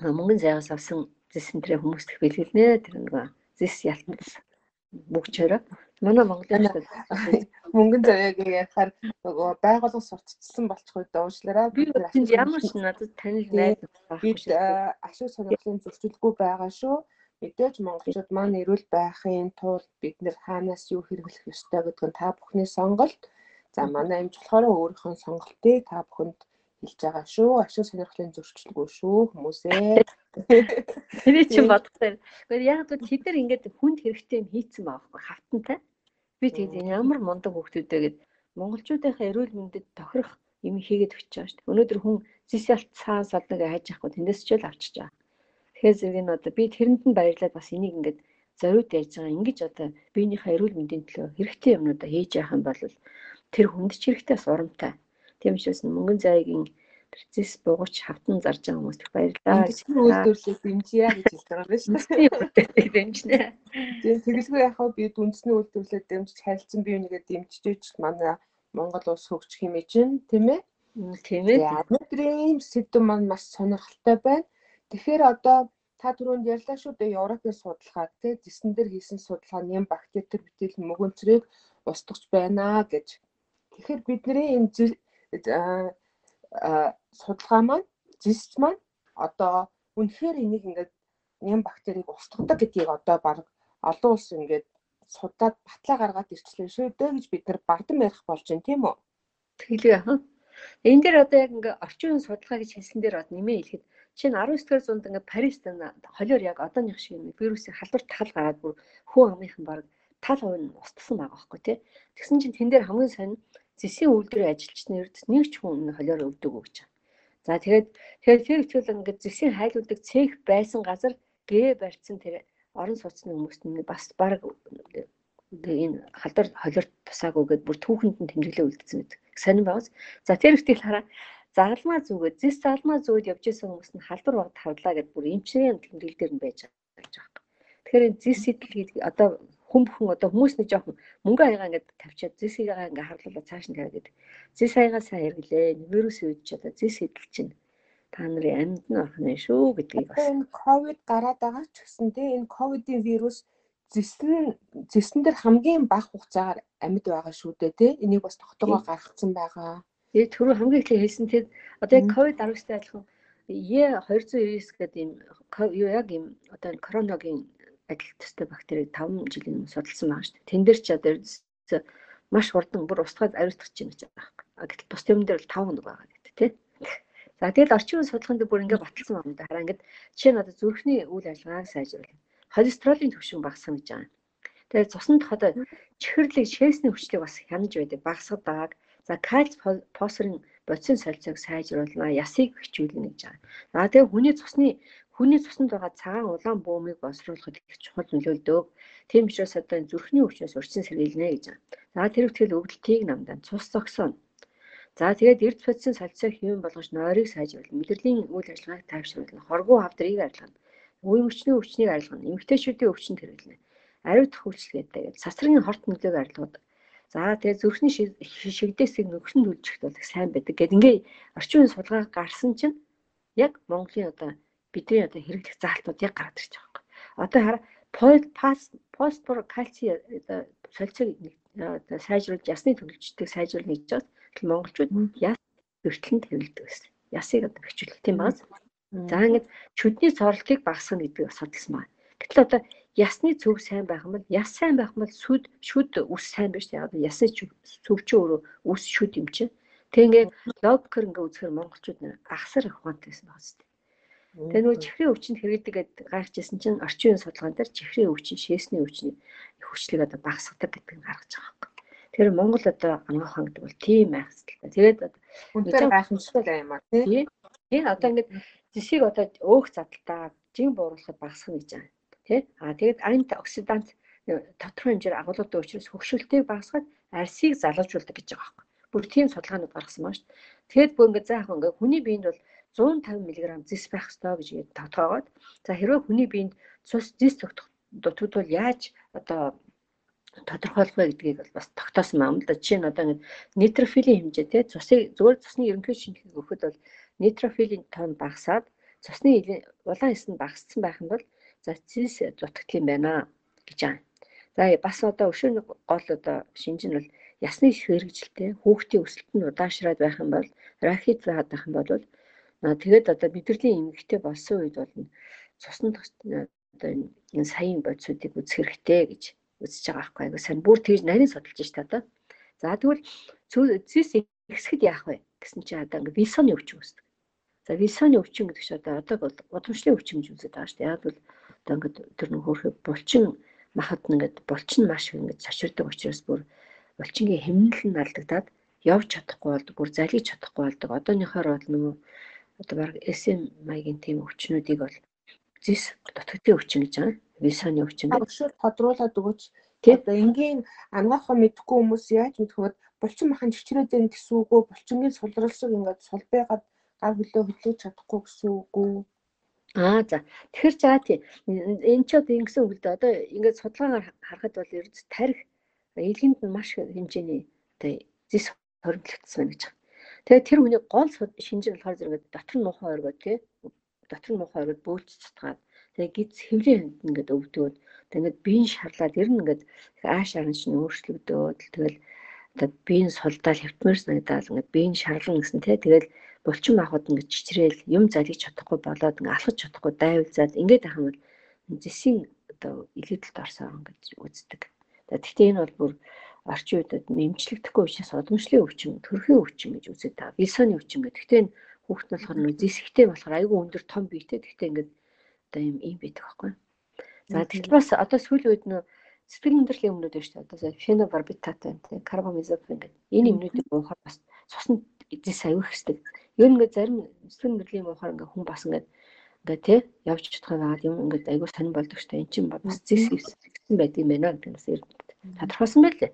мөнгөн зайгаас авсан зис энэ хүмүүст их бэлгэлнэ тэр нэг зис ялтнаас бүгчээрээ Манай Монголын мөнгөн заяаг ярихаар нөгөө байгууллага сурталчилсан болчихгүй дуушлаараа би ямар ч надад танил найз бид ашиг сонирхлын зөрчилгүй байгаа шүү. Мэдээж монголчууд маань эрүүл байхын тулд бид нэр хаанаас юу хэрэглэх ёстой гэдэг нь та бүхний сонголт. За манай эмч болохоор өөрийнхөө сонголтыг та бүхэнд хэлж байгаа шүү. Ашиг сонирхлын зөрчилгүй шүү хүмүүсээ. Тэний чинь бодохтой. Гэхдээ яг л тэд нар ингээд хүнд хэрэгтэй юм хийцэн байгаа байхгүй хавтантай. Би тэгээд ямар мундаг хүүхдүүдээ гээд монголчуудынхаа эрүүл мэндэд тохирох юм хийгээд өчөж байгаа шүү дээ. Өнөөдөр хүн зисэлт цаас одног хайж авахгүй тэндээс ч л авчиж байгаа. Тэгэхээр зэрэг нь одоо би тэрэнд нь баярлаад бас энийг ингээд зориуд ярьж байгаа. Ингиж одоо биенийхээ эрүүл мэндийн төлөө хэрэгтэй юмнуудаа хийж явах юм бол тэр хүнд ч хэрэгтэй бас урамтай. Тийм учраас мөнгөн зайгийн процесс буугууч хавтан зарж байгаа хүмүүст их баярлалаа. Үйлдвэрлэлийг дэмжийе гэж хэлж байгаа юм байна шүү дээ. Дэмжнэ. Тийм тэгэлгүй яхаа би үндэсний үйлдвэрлэлээр дэмжиж харилцан бие бинийгээ дэмжиж манай Монгол улс хөгжих юм чинь тийм ээ. Тийм ээ. Өнөөдрийн сэдв маань маш сонирхолтой байна. Тэгэхээр одоо та түрүүнд ярьлаа шүү дээ Европын судалгаа тий зэсэн дээр хийсэн судалгаа нэм бактери төр битэл мөгөнцрийг устгах байна гэж. Тэгэхээр бидний энэ судалгаа маань зэсч маань одоо үнэхээр энийг ингээд ням бактерийг устгадаг гэдгийг одоо баг олон улс ингээд судаад батлаа гаргаад ирчлээ шүү дээ гэж бид нар бардам ярих болж байна тийм үү? Тэглээ хаа. Энэ дээр одоо яг ингээ орчин үеийн судалгаа гэж хэлсэн дээр бод нэмээ хэлэхэд чинь 19-р зуунд ингээ Парист холиор яг одооных шиг нэг вирусын халдвар тал гараад бүр хүн амынхан баг тал хувь нь устсан байгаа байхгүй тий. Тэгсэн чинь тэн дээр хамгийн сонь зэсийн үйлдвэрийн ажилчны ерд нэг ч хүн холиор өвдөг гэж байна. За тэгээд тэгээд тэр ихтгэл ингээд зэсийн хайлуулдаг цех байсан газар гээ барьсан тэр орон сууцны хүмүүст нь бас баг энэ халдвар холиор тусаагүй гэдээ бүр түүхэнд нь тэмдэглээ үлдсэн гэдэг. Сонин байгаас. За тэр ихтгэл хараа загалмаа зүгээд зэс загалмаа зүгээд явж исэн хүмүүс нь халдвар багт хавлаа гэдээ бүр эмчнэрийн тэмдэглэл дээр нь байж байгаа гэж байна. Тэгэхээр зэс сэтэл гэдэг одоо хүн бүхэн одоо хүмүүс нэг жоохон мөнгө аягаа ингээд тавьчаад зис аягаа ингээд харлуулаад цааш нь тавиад зис аягаа сайн хэрэглээ. Вирус үйдэж одоо зис эдэл чинь та нарын амьд нь орох нь шүү гэдгийг бас энэ ковид гараад байгаа ч гэсэн тийм энэ ковидын вирус зэсэн зэсэн дээр хамгийн бага хугацаагаар амьд байгаа шүү дээ тийм энийг бас тогтоогоо гаргацсан байгаа. Тэгээ түрүү хамгийн их хэлсэн тийм одоо яг ковид 19-тэй адилхан Е299 гэдэг юм юу яг юм одоо короногийн адил төстэй бактерийг 5 жилийн өмнө судалсан байгаа шүү дээ. Тэн дээр ч одоо маш хурдан бүр устгаад ариутгах гэж байгаа юм. Гэтэл бус юм дээр л 5 хоног байгаа гэдэг тий. За тэгэл орчин үеийн судалгаанд бүр ингээд баталсан байна да. Хараа ингээд жишээ нь одоо зүрхний үйл ажиллагааг сайжруулах. Холестеролын түвшин багасгах гэж байгаа. Тэгээд цуснд одоо чихэрлэг шээсний хүчлийг бас хянаж байдаг багасгадаг. За кальц фосфорын бодисын солилцоог сайжруулна, ясыг хичүүлнэ гэж байгаа. За тэгээд хүний цусны хүний цуснд байгаа цагаан улаан бөмбөгийг боловсруулахад их чухал нөлөөлдөг. Тийм учраас одоо зүрхний өвчнөөс урьдчилан сэргийлнэ гэж байна. За тэр ихтгэл өвдөлтийг намдан цус зогсооно. За тэгээд эрд бодисын солилцоог хэвэн болгож нойрыг сайжруулна. Мэдрэлийн үйл ажиллагааг тайвшруулна. Хоргоо хавдрыг арилгана. Үе өвчнөө өвчнийг арилгана. Эмэгтэйчүүдийн өвчнөд хэрэглэнэ. Ариутгах үйлчлэгээтэй. Сасрын хорт нөлөөг арилгаудаг. За тэгээд зүрхний шигдээсийг нөхөн төлжихт бол сайн байдаг. Гэт ингээ орчин үеийн судалгаа гарсан чинь яг Монголын одоо бидний одоо хэрэглэх заалтууд яг гараад ирж байгаа юм. Одоо хараа фосфор, кальци одоо солилцоог одоо сайжруулж ясны төлөвчдийг сайжруулна гэж байна монголчууд яс бэртлэн тавилдаг гэсэн. Ясыг одоо бэхжүүлэх тийм баз. За ингээд шүдний цоролтыг багасгах гэдгийг бас судалсан байна. Гэтэл одоо ясны цөв сайн байх юм бол яс сайн байх юм бол сүд шүд ус сайн биш тийм. Одоо ясны цөв чи өөрөө ус шүд юм чинь. Тэг ингээд логикэр ингээд үзэхээр монголчууд ахсар их ухаантай байсан байна зү. Тэгээ нөгөө чихрийн өвчнөд хэрэгдэг гэдээ гайхажсэн чинь орчин үеийн судалгаан дээр чихрийн өвчин, шээсний өвчний хүчлийг одоо багасгадаг гэдэг нь гаргаж байгаа юм. Тэгэхээр Монгол одоо анагахан гэдэг бол тийм айхстай. Тэгээд үнээр гайхамшигтай юм аа тий. Энэ одоо ингээд зэсийг одоо өөх задалтаа жин бууруулахад багасгах гэж байна. Тий. Аа тэгээд антиоксидант тодорхой хэмжээр агуулгын учраас хөвгшөлтийг багасгаад арсыг залуужуулдаг гэж байгаа байхгүй. Бүр тийм судалгаанууд гаргасан байна шүү дээ. Тэгээд бүр ингээд заах ингээд хүний биед бол 150 мг зис байх ёстой гэж тодтоогоод за хэрвээ хүний биед цус зис дутагдвал яаж одоо тодорхойлох вэ гэдгийг бол бас тогтоосон юм л да. Жишээ нь одоо ингэ нейтрофилийн хэмжээ тий цусыг зүгээр цусны ерөнхий шинжилгээг өгөхөд бол нейтрофилийн тон багасаад цусны улаан эс нь багассан байх юм бол за цис дутагдах юм байна гэж байна. За бас одоо өшөөний гол одоо шинж нь бол ясны хэрэгжилтэй хүүхдийн өсөлт нь удаашраад байх юм бол рахит заад байх юм бол тэгээд одоо мэдрэлийн эмгэгтэй болсон үед бол цусны одоо энэ саяын бодисуудыг үзэх хэрэгтэй гэж үзэж байгаа байхгүй айгу сайн бүр тэгж нарийн судалж штэ одоо. За тэгвэл зис ихсэхэд яах вэ гэсэн чинь одоо ингээ вилсоны өвчин үүсдэг. За вилсоны өвчин гэдэг чинь одоо одоо бол удамшлын өвчин гэж үздэг байгаа штэ. Яг бол одоо ингээ тэр нэг хөөрхө булчин махад ингээд булчин маш ингээд цочирдаг учраас бүр булчингийн хэмнэл нь алдагдаад явж чадахгүй болдог, бүр залгиж чадахгүй болдог. Одооныхоор бол нөгөө одоо баг SM маягийн тийм өвчнүүдийг бол зис дутагдсан өвчин гэж байгаа висаны өвчин гэдэг. Өгшөөр тодруулаад өгөөч. Одоо энгийн ангаахан мэдхгүй хүмүүс яаж мэдэх вэ? Булчин махан чичрээд байна гэсэн үг үү? Булчингийн сулралсыг ингээд сул байгаад гар хөлөө хөдлөж чадахгүй гэсэн үг үү? Аа за. Тэгэхээр за тий. Энэ ч одоо ингэсэн үг л дээ. Одоо ингээд судалгаагаар харахад бол ерд тарих илгэнд нь маш хэмжээний одоо зис хоригдлогдсон байна гэж байна. Тэгээд тэр хүний гол шинжир болохоор зэрэг дотор нь муухай оргоо тий. Дотор нь муухай оргоод бөөлж цацгаад Тэгээ гиз хэвлэн ингээд өвдөөд тэгээд биеийн шарлаад ер нь ингээд ааш аран чинь өөрчлөгдөөд тэгэл одоо биеийн сулдаал хөвтмөр санагдаад ингээд биеийн шарлан гэсэн тий тэгэл булчин махад ингээд чичрээл юм залгиж чадахгүй болоод ингээд алхаж чадахгүй дайвалзаад ингээд юм бол зэсийн одоо илүүдэлд орсон ингээд үздэг. Тэгэхдээ энэ бол бүр орчин үедэд нэмжлэгдэхгүй учраас удамшлын өвчин, төрхийн өвчин гэж үздэг та. Вилсоны өвчин гэдэг. Тэгэхдээ хүүхд нь болохоор нэг зэсгтэй болохоор айгүй өндөр том биетэй. Тэгэхдээ ингээд одоо юм ийм байдаг байхгүй. За тэгэхээр бас одоо сүүлийн үед нөө сэтгэл хөдлөлийн өмнөд байна шүү дээ. Одоо фенобарбитатай тийм карбамазепин гэдэг. Энэ юмнуудыг уухаар бас цуснд эзэс аюух хэсдэг. Ер нь ингээ зарим сэтгэл хөдлөлийн уухаар ингээ хүн бас ингээ ингээ тий явж чадхаа байгаа юм ингээ аюух сонирн болдог дээ. Эн чинь бас зис хийсэн байдаг юм байна гэдэг нь бас тодорхойлсон байлээ.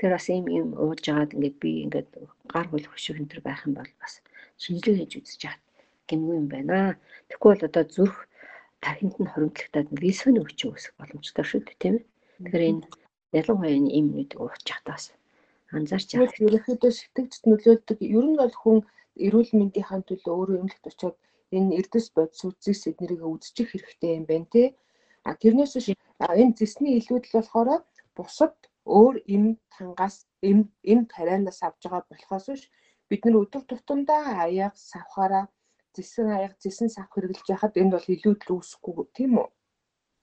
Тэр бас ийм юм ууж жагаад ингээ би ингээ гар хөл энэ төр байх юм бол бас шинжилгээ хийж үзэж яах гэмгүй юм байна. Тэгэхгүй бол одоо зүрх тархинд нь хоримтлагтаад висоны өвчин үүсэх боломжтой шүү дээ тийм ээ. Тэгэхээр энэ ялангуяа энэ юм нүдэг ууч чадаас анзаарч яах. Ерөнхийдөө сэтгэгчд нөлөөлдөг. Ер нь бол хүн эрүүл мэндийн төлөө өөрөө эмнэлэгт очиод энэ эрдэс бодис үзэс эднэрийг үзчих хэрэгтэй юм байна тий. А тэрнээс биш энэ зэсний илүүдэл болохоор бусад өөр эм тангаас эм эм тарианаас авж байгаа болохоос биш бид нар өдөр тутамдаа аяга савхаараа зэсэн аяг зэсэн сав хэрэглэж яхад энд бол илүү л үүсэхгүй тийм үү?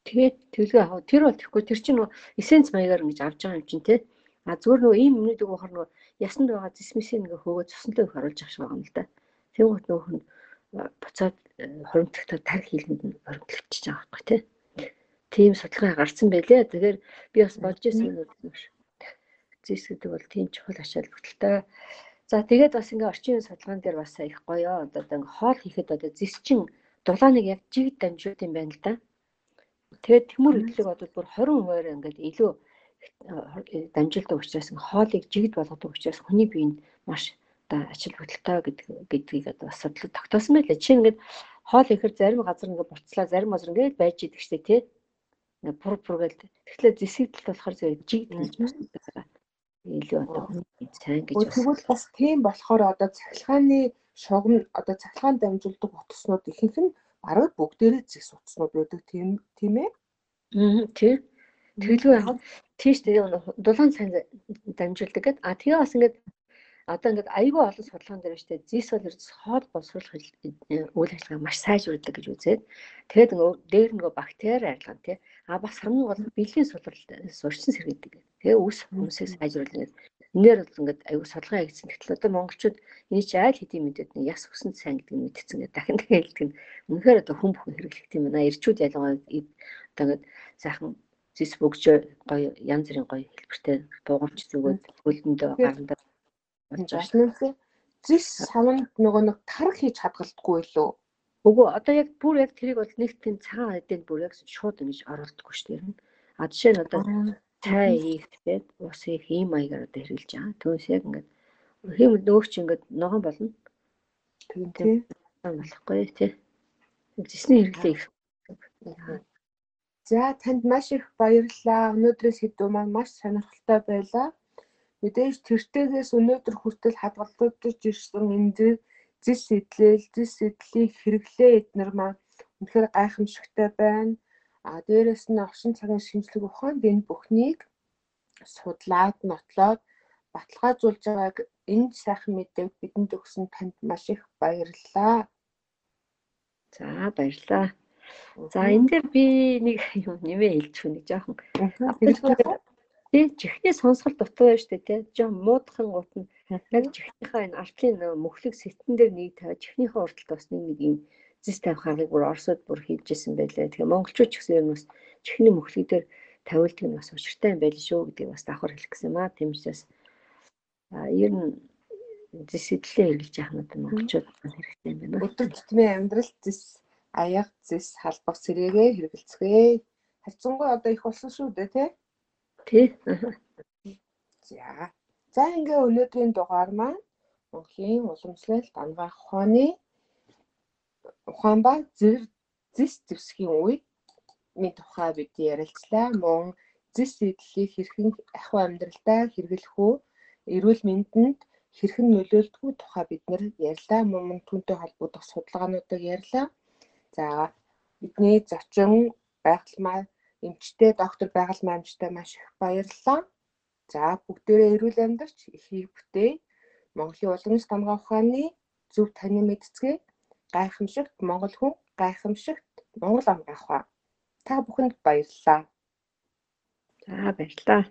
Тэгээд төлгөө авах тэр бол тэгэхгүй тэр чинь эссенц маягаар ингэж авч байгаа юм чинь те. А зүгээр нөгөө ийм өмнөдөг бохор нөгөө ясанд байгаа зисмисийн нэг хөөгөө цуснлоо их оруулж авах шиг байгаа юм л да. Тэнгуут нөгөө хүн буцаад хоримтлогтой тарих хийлгэнд нь хоримтлогдчихж байгаа байхгүй тий. Тийм судалгаа гарсан байлээ. Тэгэхээр би бас болж ирсэн юм уу. Зис гэдэг бол тийм чухал ачаал бүгдэлтэй. За тэгээд бас ингээ орчин үеийн судалгаан дээр бас их гоё. Одоо ингээ хоол хийхэд одоо зис чин дулааныг яг жигд дамжуулт юм байна л да. Тэгээд тэмүүр хөдлөг одоо бүр 20 өмөр ингээд илүү дамжуулдаг учраас хоолыг жигд болгодог учраас хүний бие нь маш одоо ачаал хөдөлтөй гэдэг гэдгийг одоо асуудал тогтоосон байлаа. Жишээ нь ингээд хоол ихэр зарим газар ингээд буцлаа, зарим газар ингээд байж идэг штэ тий. Ингээд бур бургээл тэгэхээр зэсэгдэл болохоор зэрэг жигд гэж байна илүү одоо сайн гэж бас. Тэгвэл бас тийм болохоор одоо цахилгааны шугам одоо цахилгаан дамжуулдаг утаснууд ихэнх нь бараг бүгдээрээ зэс утаснууд байдаг тийм тийм ээ. Аа тийм. Тэглгүй яг тийш тэгээ дулаан сайн дамжуулдаг гэдэг. А тэгээ бас ингээд одоо ингээд айгүй олон судалгаан дээр штэ зис бол ердс хоол боловсруулах үйл ажиллагаа маш сайжруулдаг гэж үзээд. Тэгээд нөгөө дээр нөгөө бактери арилгана тий а бас хамгийн гол бэлгийн сулрал сурчин сэргийдэг тэгээ үс хүмүүсээс сайжруулна энээр бол ингээд айгүй судалгаа хийсэн гэтэл одоо монголчууд энэ чи айл хэдийн мэдээд нэг яс өсөнд сайн гэдэг нь мэдсэн гэдэг дахин дахин хэлдэг нь үнэхээр одоо хүн бүхэн хэрэглэх юм байна. Ирчүүд ялангуяа одоо ингээд сайхан зис бөгжөө гоё янз бүрийн гоё хэлбэртэй буугамч зүгөөд хөлөндөө гарандаа болж байна. Зис савнд нөгөө нэг тарх хийж хадгалдаггүй лөө. Үгүй одоо яг бүр яг тэрийг бол нэг тийм цагаан хэдэнд бүр яг шууд ингэж оруулдаггүй шүү дээ. А жишээ нь одоо цай хийхдээ ус их ийм маягаар одоо хэрэгжилж байгаа. Түүнээс яг ингээд хэм нөгөөч ингээд ногоон болно. Тийм тийм болохгүй тий. Зисний хэрэглээ их. За танд маш их баярлалаа. Өнөөдрөөс хэдүү маань маш сонирхолтой байлаа. Мэдээж тэртээс өнөөдөр хүртэл хадгалагдаж ирсэн энэ зис сэтлэл, зис сэтлийг хэрэглээ эднэр маань үнэхээр гайхамшигтай байна. А дээрэс нь огшин цагийн шинжлэх ухаанд энэ бүхнийг судлаад, нотлоод баталгаажуулж байгааг энэ сайхан мэдээг бидэнд өгсөн танд маш их баярлалаа. За баярлалаа. За энэ дээр би нэг юм нэмээ хэлж хүнэ жоохон. Тий, чихний сонсгол дутуу байж тээ тий. Жоо муудхан гут нь яг чихнийхээ энэ артлын мөхлөг сэтэн дээр нэг тавиад чихнийхээ урталт бас нэг нэг юм зис тавих аргыг бүр Оросод бүр хийжсэн байлаа. Тэгэхээр монголчууд ч гэсэн ер нь бас чихний мөхлөг дээр тавилдаг нь бас учиртай юм байл шүү гэдгийг бас давхар хэлэх гэсэн маа. Тэмчээс а ер нь зис сэтлээ хэрэглэж яах нь монголчууд хэрэгтэй юм байна. Өдөр тутмын амьдрал зис аяга зис халбах сэрээгээ хэрэгэлцгээе. Хайцсангүй одоо их болсон шүү дээ тий. Тий. За. За ингээ өнөөдрийн дугаар маань Монголын уламжлалт ангаах ухааны ухаан ба зэрэг зис зэвсгийн үед ми тухай бид ярилцлаа. Мөн зис сэтлийг хэрхэн ахуй амьдралдаа хэрэглэх үү? Эрүүл мэндэнд хэрхэн нөлөөлдөг тухай бид нэр ярьлаа. Мөн түүнтэй холбогдох судалгаануудыг ярьлаа. За бидний зочин байгальмаа эмчтэй доктор байгаль маамжтай маш их баярлалаа. За бүгдээрээ эрүүл амьдарч ихийг бүтээ. Монголын уламж тамгаа ухааны зөв таны мэдцгээ гайхамшигт Монгол хүн гайхамшигт Монгол ам гахаа. Та бүхэнд баярлалаа. За баярлалаа.